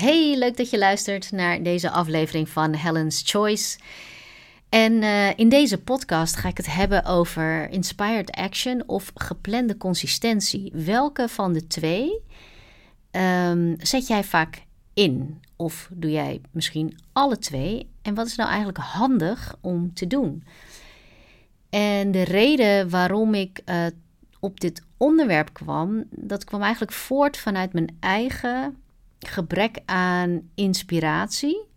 Hey, leuk dat je luistert naar deze aflevering van Helen's Choice. En uh, in deze podcast ga ik het hebben over inspired action of geplande consistentie. Welke van de twee um, zet jij vaak in? Of doe jij misschien alle twee? En wat is nou eigenlijk handig om te doen? En de reden waarom ik uh, op dit onderwerp kwam, dat kwam eigenlijk voort vanuit mijn eigen gebrek aan inspiratie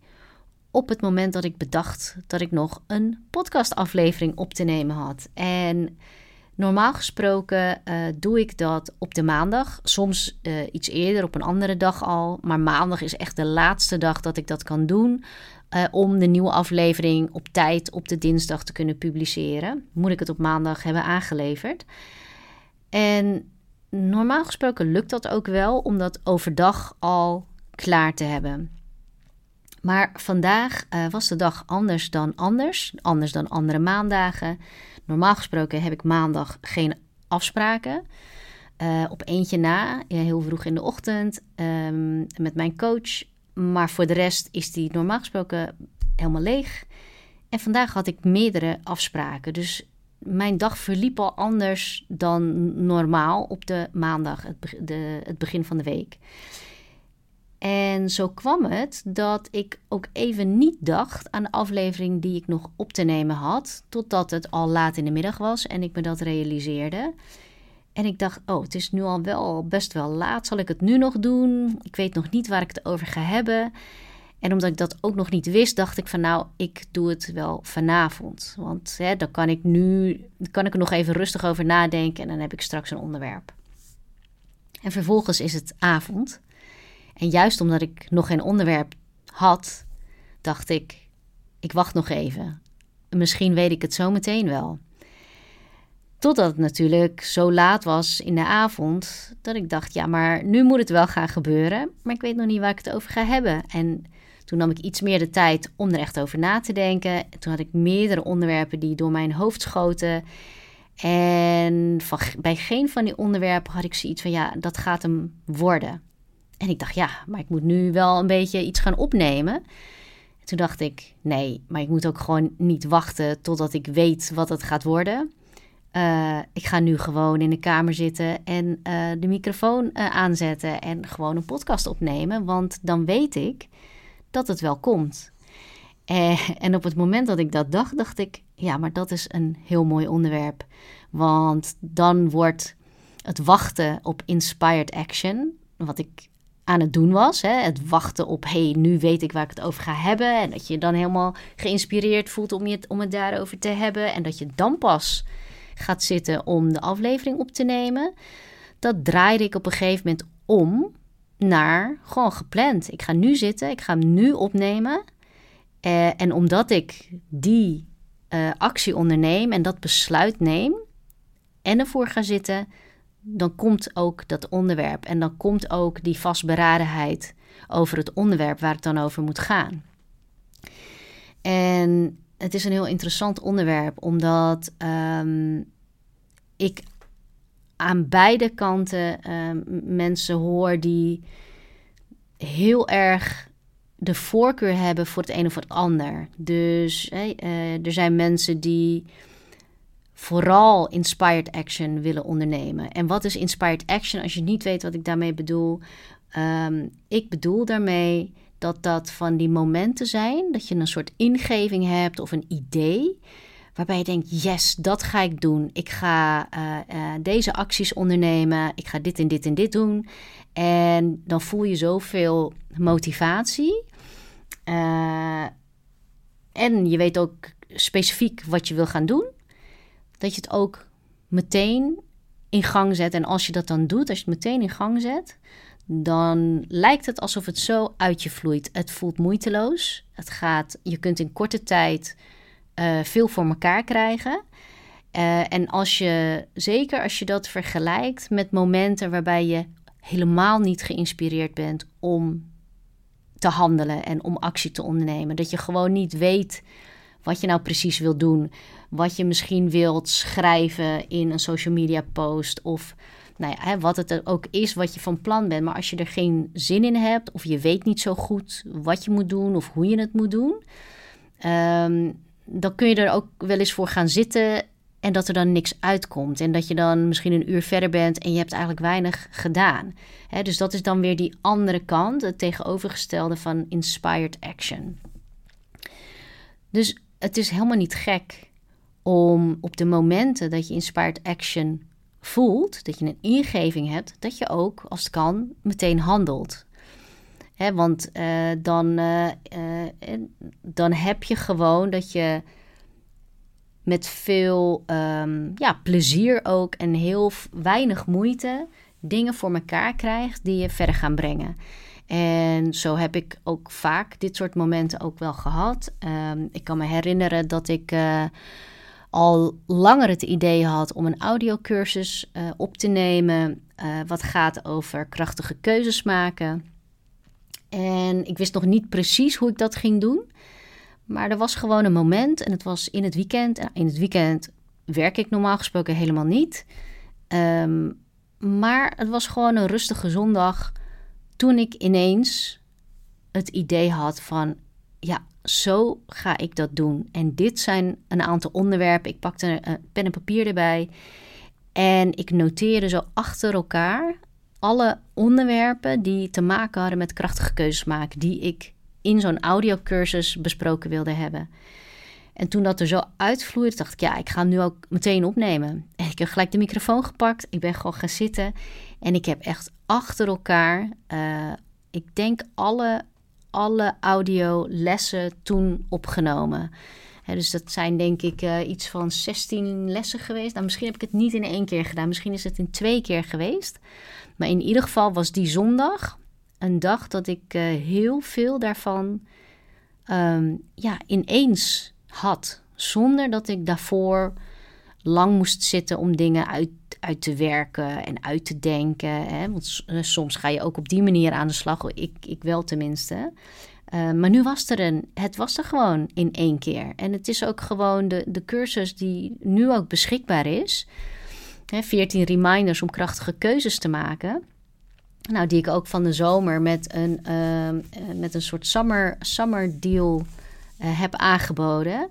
op het moment dat ik bedacht dat ik nog een podcastaflevering op te nemen had. En normaal gesproken uh, doe ik dat op de maandag, soms uh, iets eerder op een andere dag al, maar maandag is echt de laatste dag dat ik dat kan doen. Uh, om de nieuwe aflevering op tijd op de dinsdag te kunnen publiceren. Moet ik het op maandag hebben aangeleverd. En normaal gesproken lukt dat ook wel om dat overdag al klaar te hebben. Maar vandaag uh, was de dag anders dan anders, anders dan andere maandagen. Normaal gesproken heb ik maandag geen afspraken. Uh, op eentje na, heel vroeg in de ochtend, um, met mijn coach. Maar voor de rest is die normaal gesproken helemaal leeg. En vandaag had ik meerdere afspraken. Dus mijn dag verliep al anders dan normaal op de maandag, het, de, het begin van de week. En zo kwam het dat ik ook even niet dacht aan de aflevering die ik nog op te nemen had, totdat het al laat in de middag was en ik me dat realiseerde. En ik dacht, oh, het is nu al wel best wel laat. Zal ik het nu nog doen? Ik weet nog niet waar ik het over ga hebben. En omdat ik dat ook nog niet wist, dacht ik van nou, ik doe het wel vanavond. Want hè, dan kan ik nu kan ik er nog even rustig over nadenken en dan heb ik straks een onderwerp. En vervolgens is het avond. En juist omdat ik nog geen onderwerp had, dacht ik, ik wacht nog even. Misschien weet ik het zo meteen wel. Totdat het natuurlijk zo laat was in de avond dat ik dacht, ja, maar nu moet het wel gaan gebeuren, maar ik weet nog niet waar ik het over ga hebben. En toen nam ik iets meer de tijd om er echt over na te denken. Toen had ik meerdere onderwerpen die door mijn hoofd schoten. En van, bij geen van die onderwerpen had ik zoiets van, ja, dat gaat hem worden. En ik dacht, ja, maar ik moet nu wel een beetje iets gaan opnemen. En toen dacht ik, nee, maar ik moet ook gewoon niet wachten totdat ik weet wat het gaat worden. Uh, ik ga nu gewoon in de kamer zitten en uh, de microfoon uh, aanzetten en gewoon een podcast opnemen. Want dan weet ik dat het wel komt. en op het moment dat ik dat dacht, dacht ik, ja, maar dat is een heel mooi onderwerp. Want dan wordt het wachten op inspired action, wat ik aan het doen was. Hè? Het wachten op, hey, nu weet ik waar ik het over ga hebben. En dat je dan helemaal geïnspireerd voelt om, je, om het daarover te hebben. En dat je dan pas gaat zitten om de aflevering op te nemen. Dat draaide ik op een gegeven moment om naar gewoon gepland. Ik ga nu zitten, ik ga hem nu opnemen. Uh, en omdat ik die uh, actie onderneem en dat besluit neem en ervoor ga zitten, dan komt ook dat onderwerp en dan komt ook die vastberadenheid over het onderwerp waar het dan over moet gaan. En het is een heel interessant onderwerp, omdat um, ik aan beide kanten um, mensen hoor die heel erg de voorkeur hebben voor het een of het ander. Dus hey, uh, er zijn mensen die vooral inspired action willen ondernemen. En wat is inspired action? Als je niet weet wat ik daarmee bedoel. Um, ik bedoel daarmee dat dat van die momenten zijn dat je een soort ingeving hebt of een idee. Waarbij je denkt, yes, dat ga ik doen. Ik ga uh, uh, deze acties ondernemen. Ik ga dit en dit en dit doen. En dan voel je zoveel motivatie. Uh, en je weet ook specifiek wat je wil gaan doen dat je het ook meteen in gang zet. En als je dat dan doet, als je het meteen in gang zet, dan lijkt het alsof het zo uit je vloeit. Het voelt moeiteloos. Het gaat, je kunt in korte tijd uh, veel voor elkaar krijgen. Uh, en als je, zeker als je dat vergelijkt met momenten waarbij je helemaal niet geïnspireerd bent om te handelen en om actie te ondernemen. Dat je gewoon niet weet wat je nou precies wil doen wat je misschien wilt schrijven in een social media post of nou ja, wat het ook is wat je van plan bent. Maar als je er geen zin in hebt of je weet niet zo goed wat je moet doen of hoe je het moet doen, ehm, dan kun je er ook wel eens voor gaan zitten en dat er dan niks uitkomt. En dat je dan misschien een uur verder bent en je hebt eigenlijk weinig gedaan. dus dat is dan weer die andere kant, het tegenovergestelde van inspired action. Dus het is helemaal niet gek om op de momenten dat je inspired action voelt, dat je een ingeving hebt, dat je ook, als het kan, meteen handelt. Want uh, dan, uh, uh, dan heb je gewoon dat je met veel um, ja, plezier ook en heel weinig moeite dingen voor elkaar krijgt die je verder gaan brengen. En zo heb ik ook vaak dit soort momenten ook wel gehad. Um, ik kan me herinneren dat ik al langer het idee had om een audiocursus op te nemen. Wat gaat over krachtige keuzes maken. En ik wist nog niet precies hoe ik dat ging doen. Maar er was gewoon een moment en het was in het weekend. En in het weekend werk ik normaal gesproken helemaal niet. Um, maar het was gewoon een rustige zondag toen ik ineens het idee had van ja, zo ga ik dat doen. En dit zijn een aantal onderwerpen. Ik pakte een pen en papier erbij en ik noteerde zo achter elkaar alle onderwerpen die te maken hadden met krachtige keuzes maken, die ik in zo'n audiocursus besproken wilde hebben. En toen dat er zo uitvloeide, dacht ik, ja, ik ga nu ook meteen opnemen. En ik heb gelijk de microfoon gepakt. Ik ben gewoon gaan zitten. En ik heb echt achter elkaar, uh, ik denk alle, alle audiolessen toen opgenomen. dus dat zijn denk ik uh, iets van 16 lessen geweest. Nou, misschien heb ik het niet in één keer gedaan. Misschien is het in twee keer geweest. Maar in ieder geval was die zondag een dag dat ik uh, heel veel daarvan um, ja, ineens had. Zonder dat ik daarvoor lang moest zitten om dingen uit, uit te werken en uit te denken. Hè? Want eh, soms ga je ook op die manier aan de slag. Ik, ik wel tenminste. Uh, maar nu was er een, het was er gewoon in één keer. En het is ook gewoon de, de cursus die nu ook beschikbaar is. Hè, 14 reminders om krachtige keuzes te maken. Nou, die ik ook van de zomer met een, uh, met een soort summer, summer deal uh, heb aangeboden.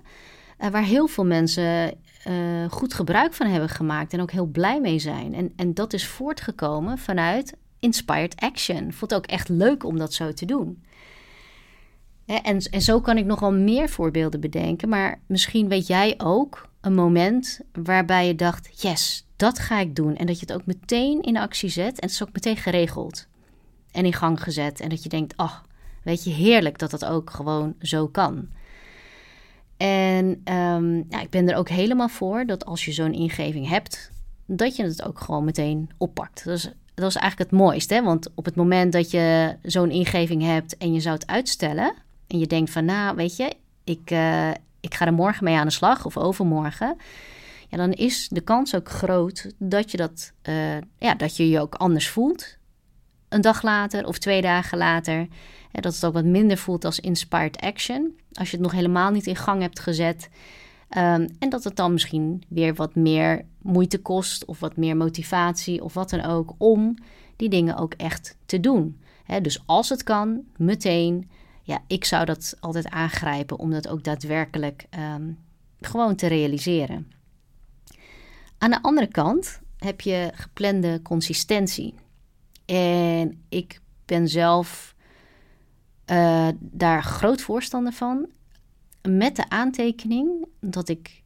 Uh, waar heel veel mensen goed gebruik van hebben gemaakt en ook heel blij mee zijn. En, en dat is voortgekomen vanuit Inspired Action. Vond het ook echt leuk om dat zo te doen. En, en zo kan ik nog wel meer voorbeelden bedenken. Maar misschien weet jij ook een moment waarbij je dacht: yes, dat ga ik doen. En dat je het ook meteen in actie zet. En het is ook meteen geregeld en in gang gezet. En dat je denkt: ach, weet je, heerlijk dat dat ook gewoon zo kan. En um, ja, ik ben er ook helemaal voor dat als je zo'n ingeving hebt, dat je het ook gewoon meteen oppakt. Dat is, dat is eigenlijk het mooiste. Hè? Want op het moment dat je zo'n ingeving hebt en je zou het uitstellen. En je denkt van, nou, weet je, ik, uh, ik ga er morgen mee aan de slag of overmorgen. Ja, dan is de kans ook groot dat je, dat, uh, ja, dat je je ook anders voelt. Een dag later of twee dagen later. Dat het ook wat minder voelt als inspired action. Als je het nog helemaal niet in gang hebt gezet. Um, en dat het dan misschien weer wat meer moeite kost of wat meer motivatie of wat dan ook om die dingen ook echt te doen. Dus als het kan, meteen. Ja, ik zou dat altijd aangrijpen om dat ook daadwerkelijk um, gewoon te realiseren. Aan de andere kant heb je geplande consistentie. En ik ben zelf uh, daar groot voorstander van. Met de aantekening dat ik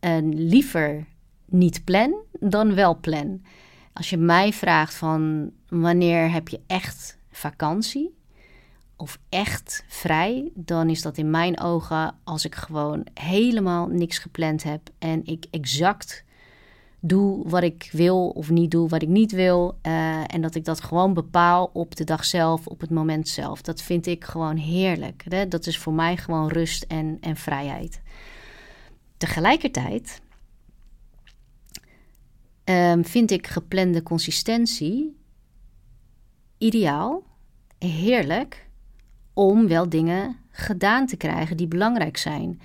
uh, liever niet plan dan wel plan. Als je mij vraagt van wanneer heb je echt vakantie of echt vrij, dan is dat in mijn ogen als ik gewoon helemaal niks gepland heb en ik exact doe wat ik wil of niet doe wat ik niet wil. Uh, en dat ik dat gewoon bepaal op de dag zelf, op het moment zelf. Dat vind ik gewoon heerlijk. Hè? Dat is voor mij gewoon rust en, en vrijheid. Tegelijkertijd um, vind ik geplande consistentie ideaal, heerlijk, om wel dingen gedaan te krijgen die belangrijk zijn.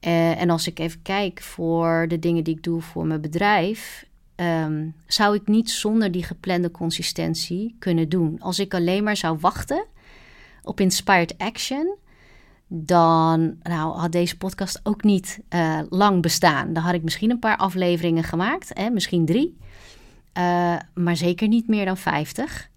Uh, en als ik even kijk voor de dingen die ik doe voor mijn bedrijf, ehm, zou ik niet zonder die geplande consistentie kunnen doen. Als ik alleen maar zou wachten op inspired action, dan nou, had deze podcast ook niet uh, lang bestaan. Dan had ik misschien een paar afleveringen gemaakt, hè, misschien drie, uh, maar zeker niet meer dan 50.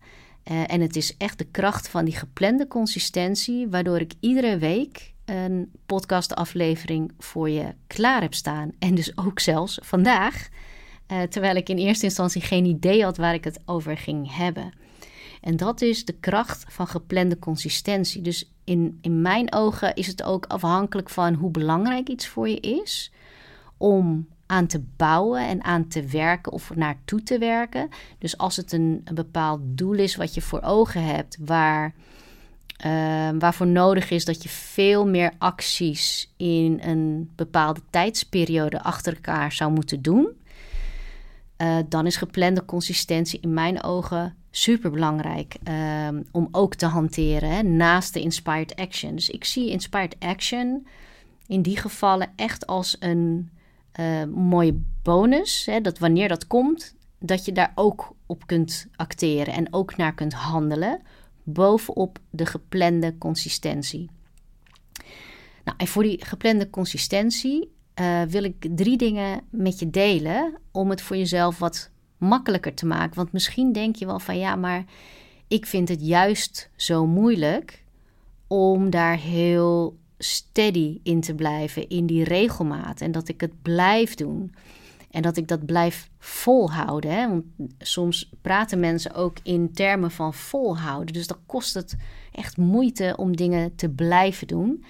Uh, en het is echt de kracht van die geplande consistentie, waardoor ik iedere week een podcastaflevering voor je klaar heb staan. En dus ook zelfs vandaag, terwijl ik in eerste instantie geen idee had waar ik het over ging hebben. En dat is de kracht van geplande consistentie. Dus in, in mijn ogen is het ook afhankelijk van hoe belangrijk iets voor je is om aan te bouwen en aan te werken of naartoe te werken. Dus als het een, een bepaald doel is wat je voor ogen hebt, waar, uh, waarvoor nodig is dat je veel meer acties in een bepaalde tijdsperiode achter elkaar zou moeten doen, uh, dan is geplande consistentie in mijn ogen super belangrijk ehm, om ook te hanteren hè, naast de inspired action. Dus ik zie inspired action in die gevallen echt als een uh, mooie bonus. Hè, dat wanneer dat komt, dat je daar ook op kunt acteren en ook naar kunt handelen. Bovenop de geplande consistentie. Nou, en voor die geplande consistentie uh, wil ik drie dingen met je delen om het voor jezelf wat makkelijker te maken. Want misschien denk je wel van ja, maar ik vind het juist zo moeilijk om daar heel steady in te blijven, in die regelmaat. En dat ik het blijf doen. En dat ik dat blijf volhouden. Hè? Want soms praten mensen ook in termen van volhouden. Dus dan kost het echt moeite om dingen te blijven doen.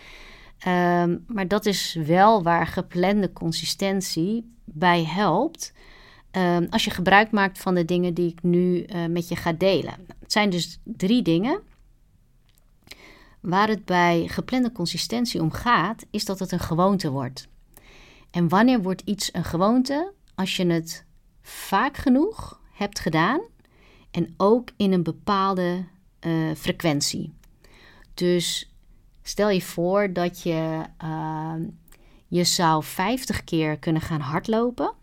Um, maar dat is wel waar geplande consistentie bij helpt. Um, als je gebruik maakt van de dingen die ik nu uh, met je ga delen. Het zijn dus drie dingen. Waar het bij geplande consistentie om gaat, is dat het een gewoonte wordt. En wanneer wordt iets een gewoonte? Als je het vaak genoeg hebt gedaan en ook in een bepaalde uh, frequentie. Dus Stel je voor dat je, uh, je zou 50 keer kunnen gaan hardlopen.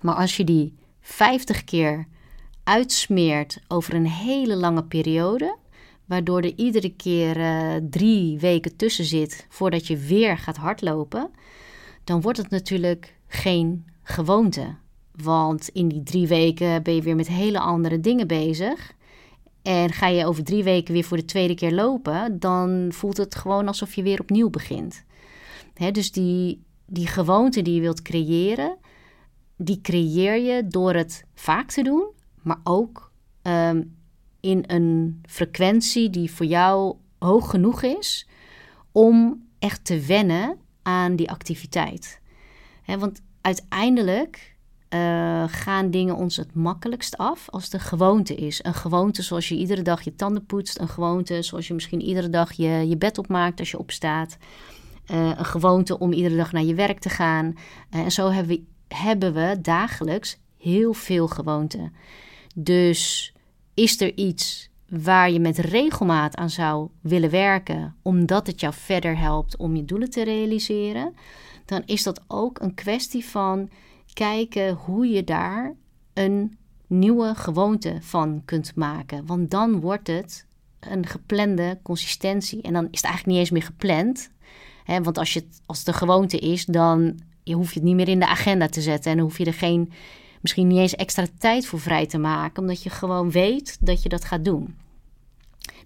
Maar als je die 50 keer uitsmeert over een hele lange periode, waardoor er iedere keer uh, drie weken tussen zit voordat je weer gaat hardlopen, dan wordt het natuurlijk geen gewoonte. Want in die drie weken ben je weer met hele andere dingen bezig. En ga je over drie weken weer voor de tweede keer lopen, dan voelt het gewoon alsof je weer opnieuw begint. dus die, die gewoonte die je wilt creëren, die creëer je door het vaak te doen, maar ook ehm, in een frequentie die voor jou hoog genoeg is om echt te wennen aan die activiteit. want uiteindelijk uh, gaan dingen ons het makkelijkst af als een gewoonte is. Een gewoonte zoals je iedere dag je tanden poetst. Een gewoonte zoals je misschien iedere dag je, je bed opmaakt als je opstaat. Uh, een gewoonte om iedere dag naar je werk te gaan. Uh, en zo hebben we, hebben we dagelijks heel veel gewoonten. Dus is er iets waar je met regelmaat aan zou willen werken, omdat het jou verder helpt om je doelen te realiseren, dan is dat ook een kwestie van kijken hoe je daar een nieuwe gewoonte van kunt maken. Want dan wordt het een geplande consistentie. En dan is het eigenlijk niet eens meer gepland. Hè? Want als, je het, als het een gewoonte is, dan je hoef je het niet meer in de agenda te zetten. En hoef je er geen, misschien niet eens extra tijd voor vrij te maken. Omdat je gewoon weet dat je dat gaat doen.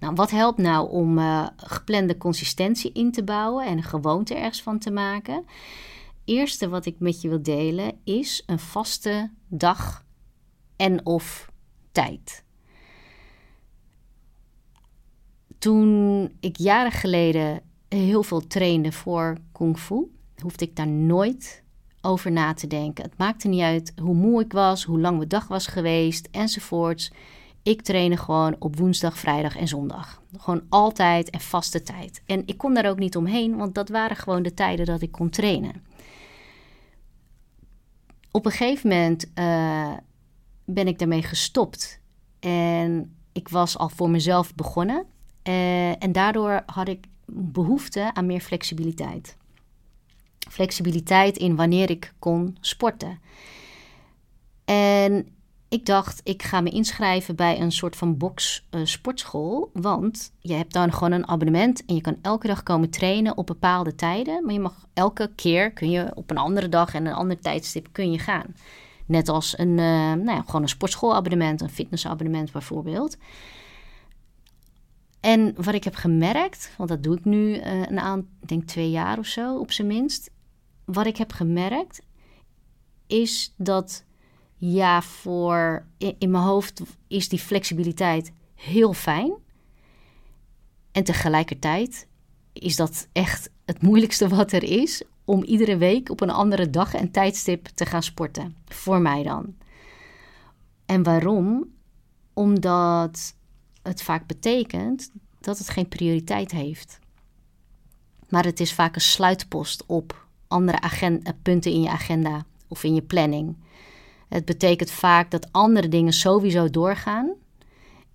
Nou, wat helpt nou om uh, geplande consistentie in te bouwen en een gewoonte ergens van te maken? eerste wat ik met je wil delen is een vaste dag en of tijd. Toen ik jaren geleden heel veel trainde voor kung fu, hoefde ik daar nooit over na te denken. Het maakte niet uit hoe moe ik was, hoe lang mijn dag was geweest enzovoorts. Ik trainde gewoon op woensdag, vrijdag en zondag. Gewoon altijd en vaste tijd. En ik kon daar ook niet omheen, want dat waren gewoon de tijden dat ik kon trainen op een gegeven moment uh, ben ik daarmee gestopt. En ik was al voor mezelf begonnen. Uh, en daardoor had ik behoefte aan meer flexibiliteit. Flexibiliteit in wanneer ik kon sporten. En ik dacht, ik ga me inschrijven bij een soort van box uh, sportschool. Want je hebt dan gewoon een abonnement en je kan elke dag komen trainen op bepaalde tijden. Maar je mag elke keer, kun je op een andere dag en een ander tijdstip kun je gaan. Net als een, uh, nou ja, gewoon een sportschoolabonnement, een fitnessabonnement bijvoorbeeld. En wat ik heb gemerkt, want dat doe ik nu uh, een aan, ik denk twee jaar of zo op zijn minst. Wat ik heb gemerkt is dat ja, voor in, mijn hoofd is die flexibiliteit heel fijn. En tegelijkertijd is dat echt het moeilijkste wat er is om iedere week op een andere dag en tijdstip te gaan sporten. Voor mij dan. En waarom? Omdat het vaak betekent dat het geen prioriteit heeft. Maar het is vaak een sluitpost op andere punten in je agenda of in je planning. Het betekent vaak dat andere dingen sowieso doorgaan.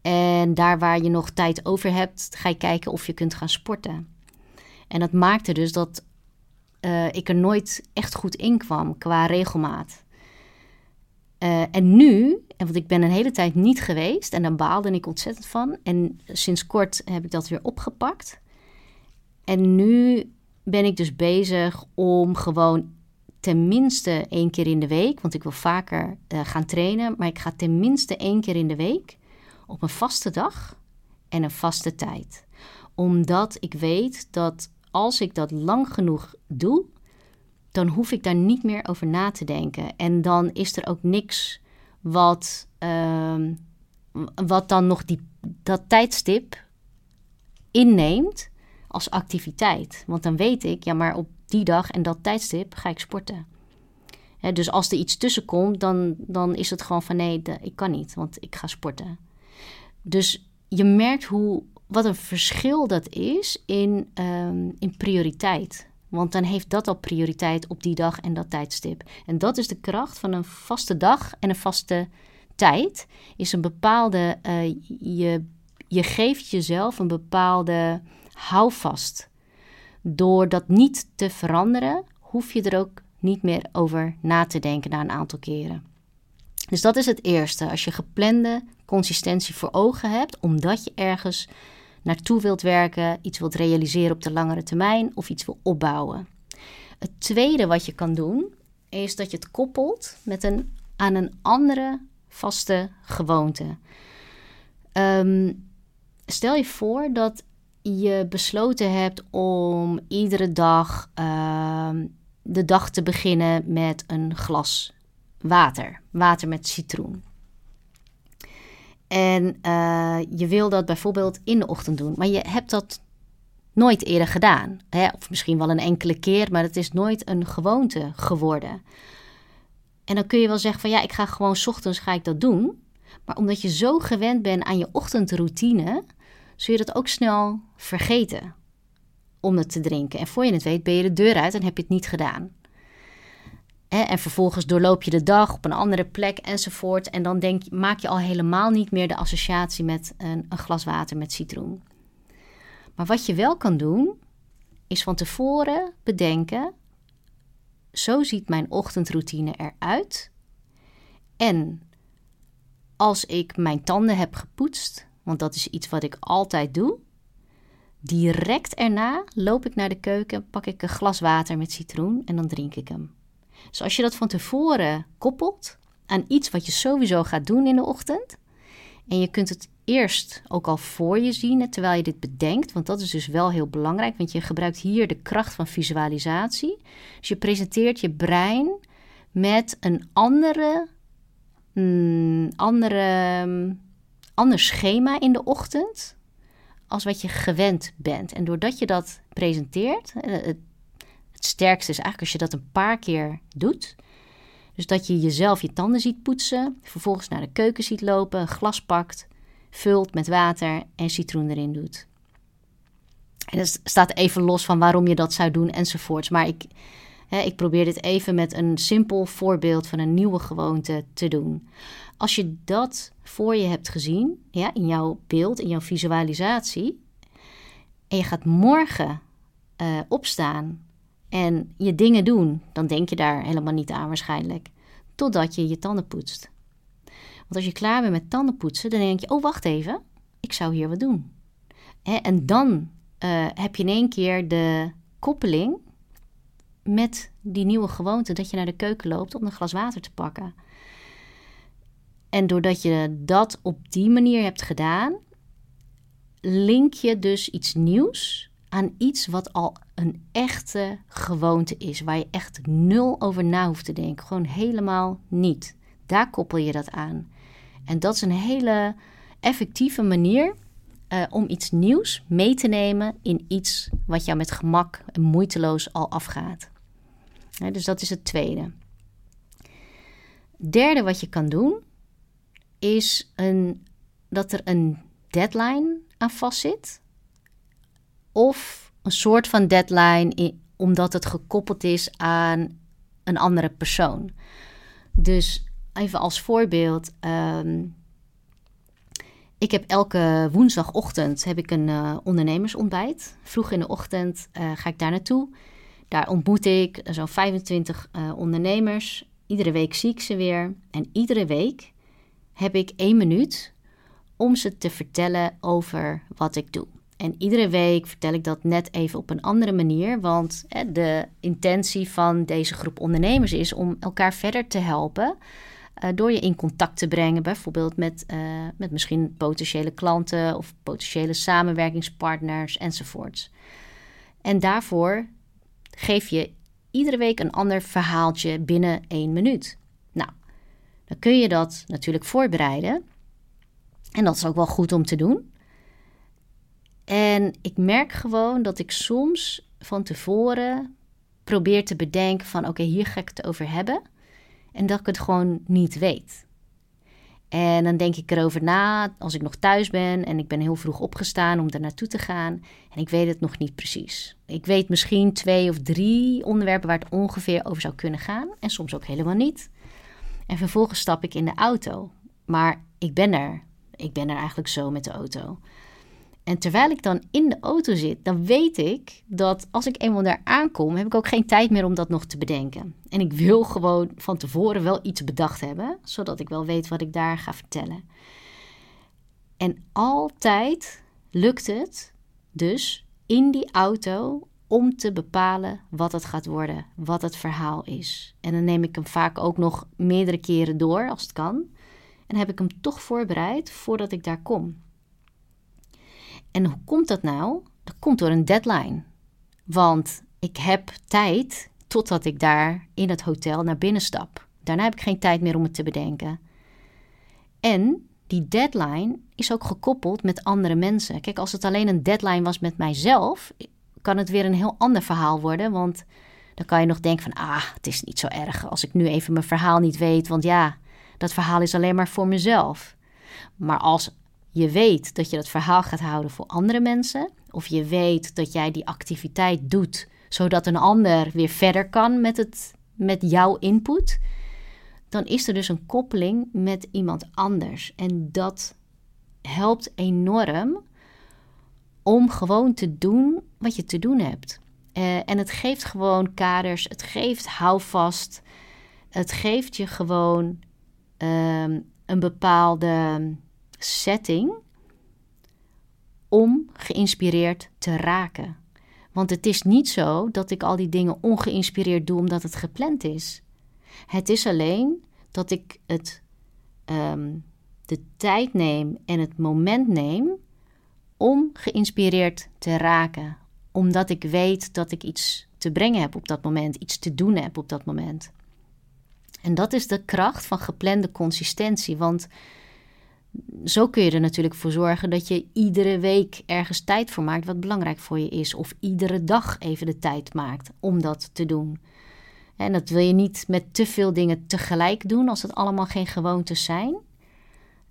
En daar waar je nog tijd over hebt, ga je kijken of je kunt gaan sporten. En dat maakte dus dat uh, ik er nooit echt goed in kwam qua regelmaat. Uh, en nu, want ik ben een hele tijd niet geweest en daar baalde ik ontzettend van. En sinds kort heb ik dat weer opgepakt. En nu ben ik dus bezig om gewoon tenminste één keer in de week, want ik wil vaker uh, gaan trainen, maar ik ga tenminste één keer in de week op een vaste dag en een vaste tijd. Omdat ik weet dat als ik dat lang genoeg doe, dan hoef ik daar niet meer over na te denken. En dan is er ook niks wat, uh, wat dan nog die, dat tijdstip inneemt als activiteit. Want dan weet ik, ja, maar op die dag en dat tijdstip ga ik sporten. dus als er iets tussen komt, dan, dan is het gewoon van nee, ik kan niet, want ik ga sporten. Dus je merkt hoe, wat een verschil dat is in, um, in prioriteit. Want dan heeft dat al prioriteit op die dag en dat tijdstip. En dat is de kracht van een vaste dag en een vaste tijd. Is een bepaalde, uh, je, je geeft jezelf een bepaalde houvast. Door dat niet te veranderen, hoef je er ook niet meer over na te denken na een aantal keren. Dus dat is het eerste. Als je geplande consistentie voor ogen hebt, omdat je ergens naartoe wilt werken, iets wilt realiseren op de langere termijn of iets wil opbouwen. Het tweede wat je kan doen, is dat je het koppelt met een, aan een andere vaste gewoonte. Um, stel je voor dat je besloten hebt om iedere dag uh, de dag te beginnen met een glas water. Water met citroen. En uh, je wil dat bijvoorbeeld in de ochtend doen, maar je hebt dat nooit eerder gedaan. Hè? Of misschien wel een enkele keer, maar het is nooit een gewoonte geworden. En dan kun je wel zeggen van ja, ik ga gewoon ochtends ga ik dat doen. Maar omdat je zo gewend bent aan je ochtendroutine, zul je dat ook snel vergeten om het te drinken. En voor je het weet ben je de deur uit en heb je het niet gedaan. En vervolgens doorloop je de dag op een andere plek enzovoort. En dan denk, maak je al helemaal niet meer de associatie met een, een glas water met citroen. Maar wat je wel kan doen, is van tevoren bedenken: zo ziet mijn ochtendroutine eruit. En als ik mijn tanden heb gepoetst, want dat is iets wat ik altijd doe. Direct erna loop ik naar de keuken, pak ik een glas water met citroen en dan drink ik hem. Dus als je dat van tevoren koppelt aan iets wat je sowieso gaat doen in de ochtend, en je kunt het eerst ook al voor je zien terwijl je dit bedenkt, want dat is dus wel heel belangrijk, want je gebruikt hier de kracht van visualisatie. Dus je presenteert je brein met een andere, mm, andere ander schema in de ochtend als wat je gewend bent. En doordat je dat presenteert, eh, het, het sterkste is eigenlijk als je dat een paar keer doet. Dus dat je jezelf je tanden ziet poetsen, vervolgens naar de keuken ziet lopen, glas pakt, vult met water en citroen erin doet. En dat staat even los van waarom je dat zou doen enzovoorts. Maar ik, hè, ik probeer dit even met een simpel voorbeeld van een nieuwe gewoonte te doen. Als je dat voor je hebt gezien, ja, in jouw beeld, in jouw visualisatie, en je gaat morgen uh, opstaan en je dingen doen, dan denk je daar helemaal niet aan waarschijnlijk. totdat je je tanden poetst. Want als je klaar bent met tanden poetsen, dan denk je: oh, wacht even, ik zou hier wat doen. En dan uh, heb je in één keer de koppeling met die nieuwe gewoonte dat je naar de keuken loopt om een glas water te pakken. En doordat je dat op die manier hebt gedaan, link je dus iets nieuws aan iets wat al een echte gewoonte is, waar je echt nul over na hoeft te denken. Gewoon helemaal niet. Daar koppel je dat aan. En dat is een hele effectieve manier uh, om iets nieuws mee te nemen in iets wat jou met gemak en moeiteloos al afgaat. dus dat is het tweede. Derde wat je kan doen is een, dat er een deadline aan vastzit. Of een soort van deadline omdat het gekoppeld is aan een andere persoon. Dus even als voorbeeld. Ehm, ik heb elke woensdagochtend heb ik een uh, ondernemersontbijt. Vroeg in de ochtend uh, ga ik daar naartoe. Daar ontmoet ik zo'n 25 uh, ondernemers. Iedere week zie ik ze weer. En iedere week heb ik één minuut om ze te vertellen over wat ik doe. En iedere week vertel ik dat net even op een andere manier. Want de intentie van deze groep ondernemers is om elkaar verder te helpen. Uh, door je in contact te brengen, bijvoorbeeld met, uh, met misschien potentiële klanten of potentiële samenwerkingspartners enzovoorts. En daarvoor geef je iedere week een ander verhaaltje binnen één minuut. Dan kun je dat natuurlijk voorbereiden. En dat is ook wel goed om te doen. En ik merk gewoon dat ik soms van tevoren probeer te bedenken van oké, hier ga ik het over hebben. En dat ik het gewoon niet weet. En dan denk ik erover na als ik nog thuis ben en ik ben heel vroeg opgestaan om er naartoe te gaan. En ik weet het nog niet precies. Ik weet misschien twee of drie onderwerpen waar het ongeveer over zou kunnen gaan. En soms ook helemaal niet. En vervolgens stap ik in de auto. Maar ik ben er. Ik ben er eigenlijk zo met de auto. En terwijl ik dan in de auto zit, dan weet ik dat als ik eenmaal daar aankom, heb ik ook geen tijd meer om dat nog te bedenken. En ik wil gewoon van tevoren wel iets bedacht hebben, zodat ik wel weet wat ik daar ga vertellen. En altijd lukt het dus in die auto om te bepalen wat het gaat worden, wat het verhaal is. En dan neem ik hem vaak ook nog meerdere keren door als het kan. En heb ik hem toch voorbereid voordat ik daar kom. En hoe komt dat nou? Dat komt door een deadline. Want ik heb tijd totdat ik daar in het hotel naar binnen stap. Daarna heb ik geen tijd meer om het te bedenken. En die deadline is ook gekoppeld met andere mensen. Kijk, als het alleen een deadline was met mijzelf, kan het weer een heel ander verhaal worden. Want dan kan je nog denken van, ah, het is niet zo erg als ik nu even mijn verhaal niet weet. Want ja, dat verhaal is alleen maar voor mezelf. Maar als je weet dat je dat verhaal gaat houden voor andere mensen, of je weet dat jij die activiteit doet zodat een ander weer verder kan met, het, met jouw input, dan is er dus een koppeling met iemand anders. En dat helpt enorm om gewoon te doen wat je te doen hebt. Uh, en het geeft gewoon kaders, het geeft houvast, het geeft je gewoon um, een bepaalde setting om geïnspireerd te raken. Want het is niet zo dat ik al die dingen ongeïnspireerd doe omdat het gepland is. Het is alleen dat ik het, um, de tijd neem en het moment neem om geïnspireerd te raken. Omdat ik weet dat ik iets te brengen heb op dat moment, iets te doen heb op dat moment. En dat is de kracht van geplande consistentie. Want zo kun je er natuurlijk voor zorgen dat je iedere week ergens tijd voor maakt wat belangrijk voor je is. Of iedere dag even de tijd maakt om dat te doen. En dat wil je niet met te veel dingen tegelijk doen als het allemaal geen gewoontes zijn.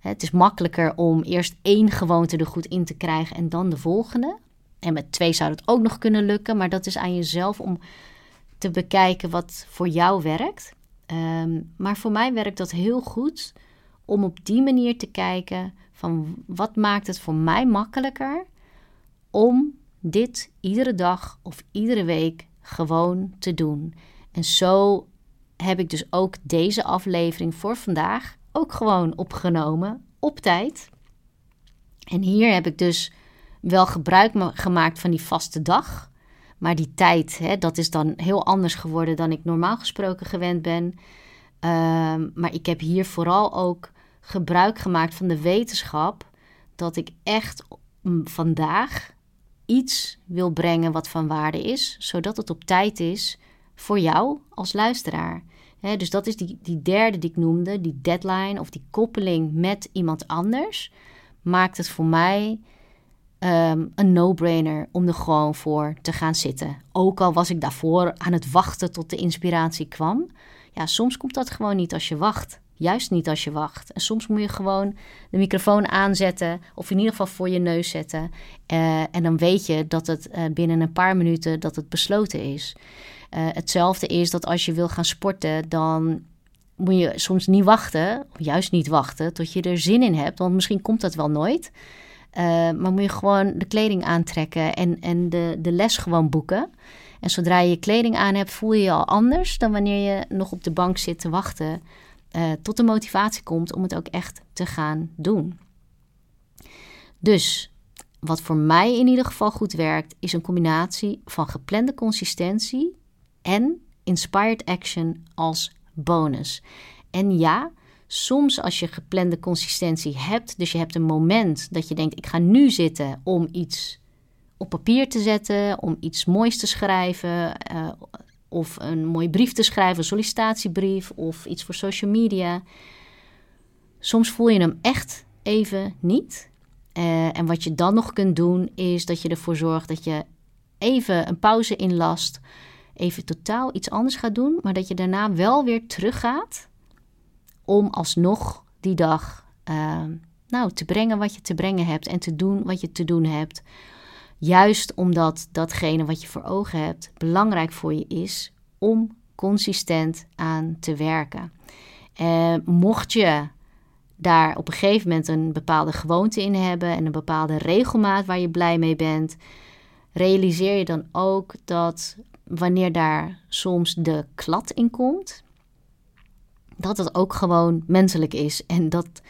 Het is makkelijker om eerst één gewoonte er goed in te krijgen en dan de volgende. En met twee zou het ook nog kunnen lukken, maar dat is aan jezelf om te bekijken wat voor jou werkt. Um, maar voor mij werkt dat heel goed om op die manier te kijken van wat maakt het voor mij makkelijker om dit iedere dag of iedere week gewoon te doen. En zo heb ik dus ook deze aflevering voor vandaag ook gewoon opgenomen op tijd. En hier heb ik dus wel gebruik gemaakt van die vaste dag. Maar die tijd, hè, dat is dan heel anders geworden dan ik normaal gesproken gewend ben. Ehm, maar ik heb hier vooral ook gebruik gemaakt van de wetenschap dat ik echt vandaag iets wil brengen wat van waarde is, zodat het op tijd is voor jou als luisteraar. Dus dat is die, die derde die ik noemde, die deadline of die koppeling met iemand anders, maakt het voor mij Ehm, een no-brainer om er gewoon voor te gaan zitten. Ook al was ik daarvoor aan het wachten tot de inspiratie kwam. Ja, soms komt dat gewoon niet als je wacht. Juist niet als je wacht. En soms moet je gewoon de microfoon aanzetten, of in ieder geval voor je neus zetten. Uh, en dan weet je dat het uh, binnen een paar minuten dat het besloten is. Uh, hetzelfde is dat als je wil gaan sporten, dan moet je soms niet wachten, of juist niet wachten, tot je er zin in hebt. Want misschien komt dat wel nooit. Uh, maar moet je gewoon de kleding aantrekken en, en de, de les gewoon boeken. En zodra je je kleding aan hebt, voel je je al anders dan wanneer je nog op de bank zit te wachten uh, tot de motivatie komt om het ook echt te gaan doen. Dus wat voor mij in ieder geval goed werkt, is een combinatie van geplande consistentie en inspired action als bonus. En ja, soms als je geplande consistentie hebt, dus je hebt een moment dat je denkt: ik ga nu zitten om iets op papier te zetten, om iets moois te schrijven, uh, of een mooie brief te schrijven, een sollicitatiebrief of iets voor social media. Soms voel je hem echt even niet. Uh, en wat je dan nog kunt doen, is dat je ervoor zorgt dat je even een pauze inlast, even totaal iets anders gaat doen, maar dat je daarna wel weer teruggaat om alsnog die dag uh, nou, te brengen wat je te brengen hebt en te doen wat je te doen hebt. Juist omdat datgene wat je voor ogen hebt belangrijk voor je is om consistent aan te werken. Uh, mocht je daar op een gegeven moment een bepaalde gewoonte in hebben en een bepaalde regelmaat waar je blij mee bent, realiseer je dan ook dat wanneer daar soms de klad in komt, dat het ook gewoon menselijk is. En dat,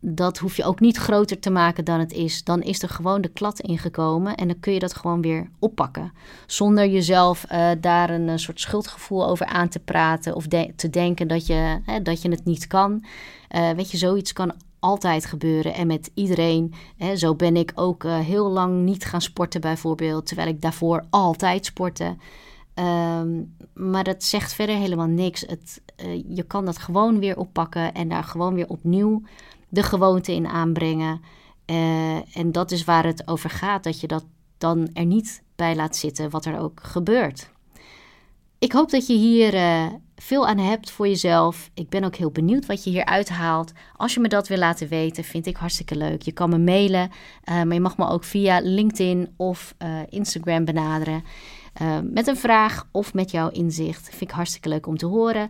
dat hoef je ook niet groter te maken dan het is. Dan is er gewoon de klad ingekomen en dan kun je dat gewoon weer oppakken. Zonder jezelf uh, daar een, soort schuldgevoel over aan te praten of te denken dat je, hè, dat je het niet kan. Uh, weet je, zoiets kan altijd gebeuren en met iedereen. Hè, zo ben ik ook uh, heel lang niet gaan sporten bijvoorbeeld, terwijl ik daarvoor altijd sportte. Um, maar dat zegt verder helemaal niks. Het, uh, je kan dat gewoon weer oppakken en daar gewoon weer opnieuw de gewoonte in aanbrengen. Uh, en dat is waar het over gaat, dat je dat dan er niet bij laat zitten, wat er ook gebeurt. Ik hoop dat je hier veel aan hebt voor jezelf. Ik ben ook heel benieuwd wat je hier uithaalt. Als je me dat wil laten weten, vind ik hartstikke leuk. Je kan me mailen, uh, maar je mag me ook via LinkedIn of Instagram benaderen. Uh, met een vraag of met jouw inzicht. Vind ik hartstikke leuk om te horen.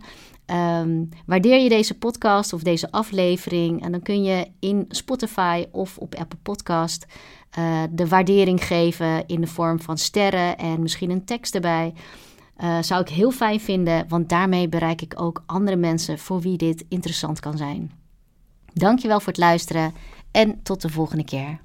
Um, waardeer je deze podcast of deze aflevering? En dan kun je in Spotify of op Apple Podcast de waardering geven in de vorm van sterren en misschien een tekst erbij. Uh, zou ik heel fijn vinden, want daarmee bereik ik ook andere mensen voor wie dit interessant kan zijn. Dankjewel voor het luisteren en tot de volgende keer.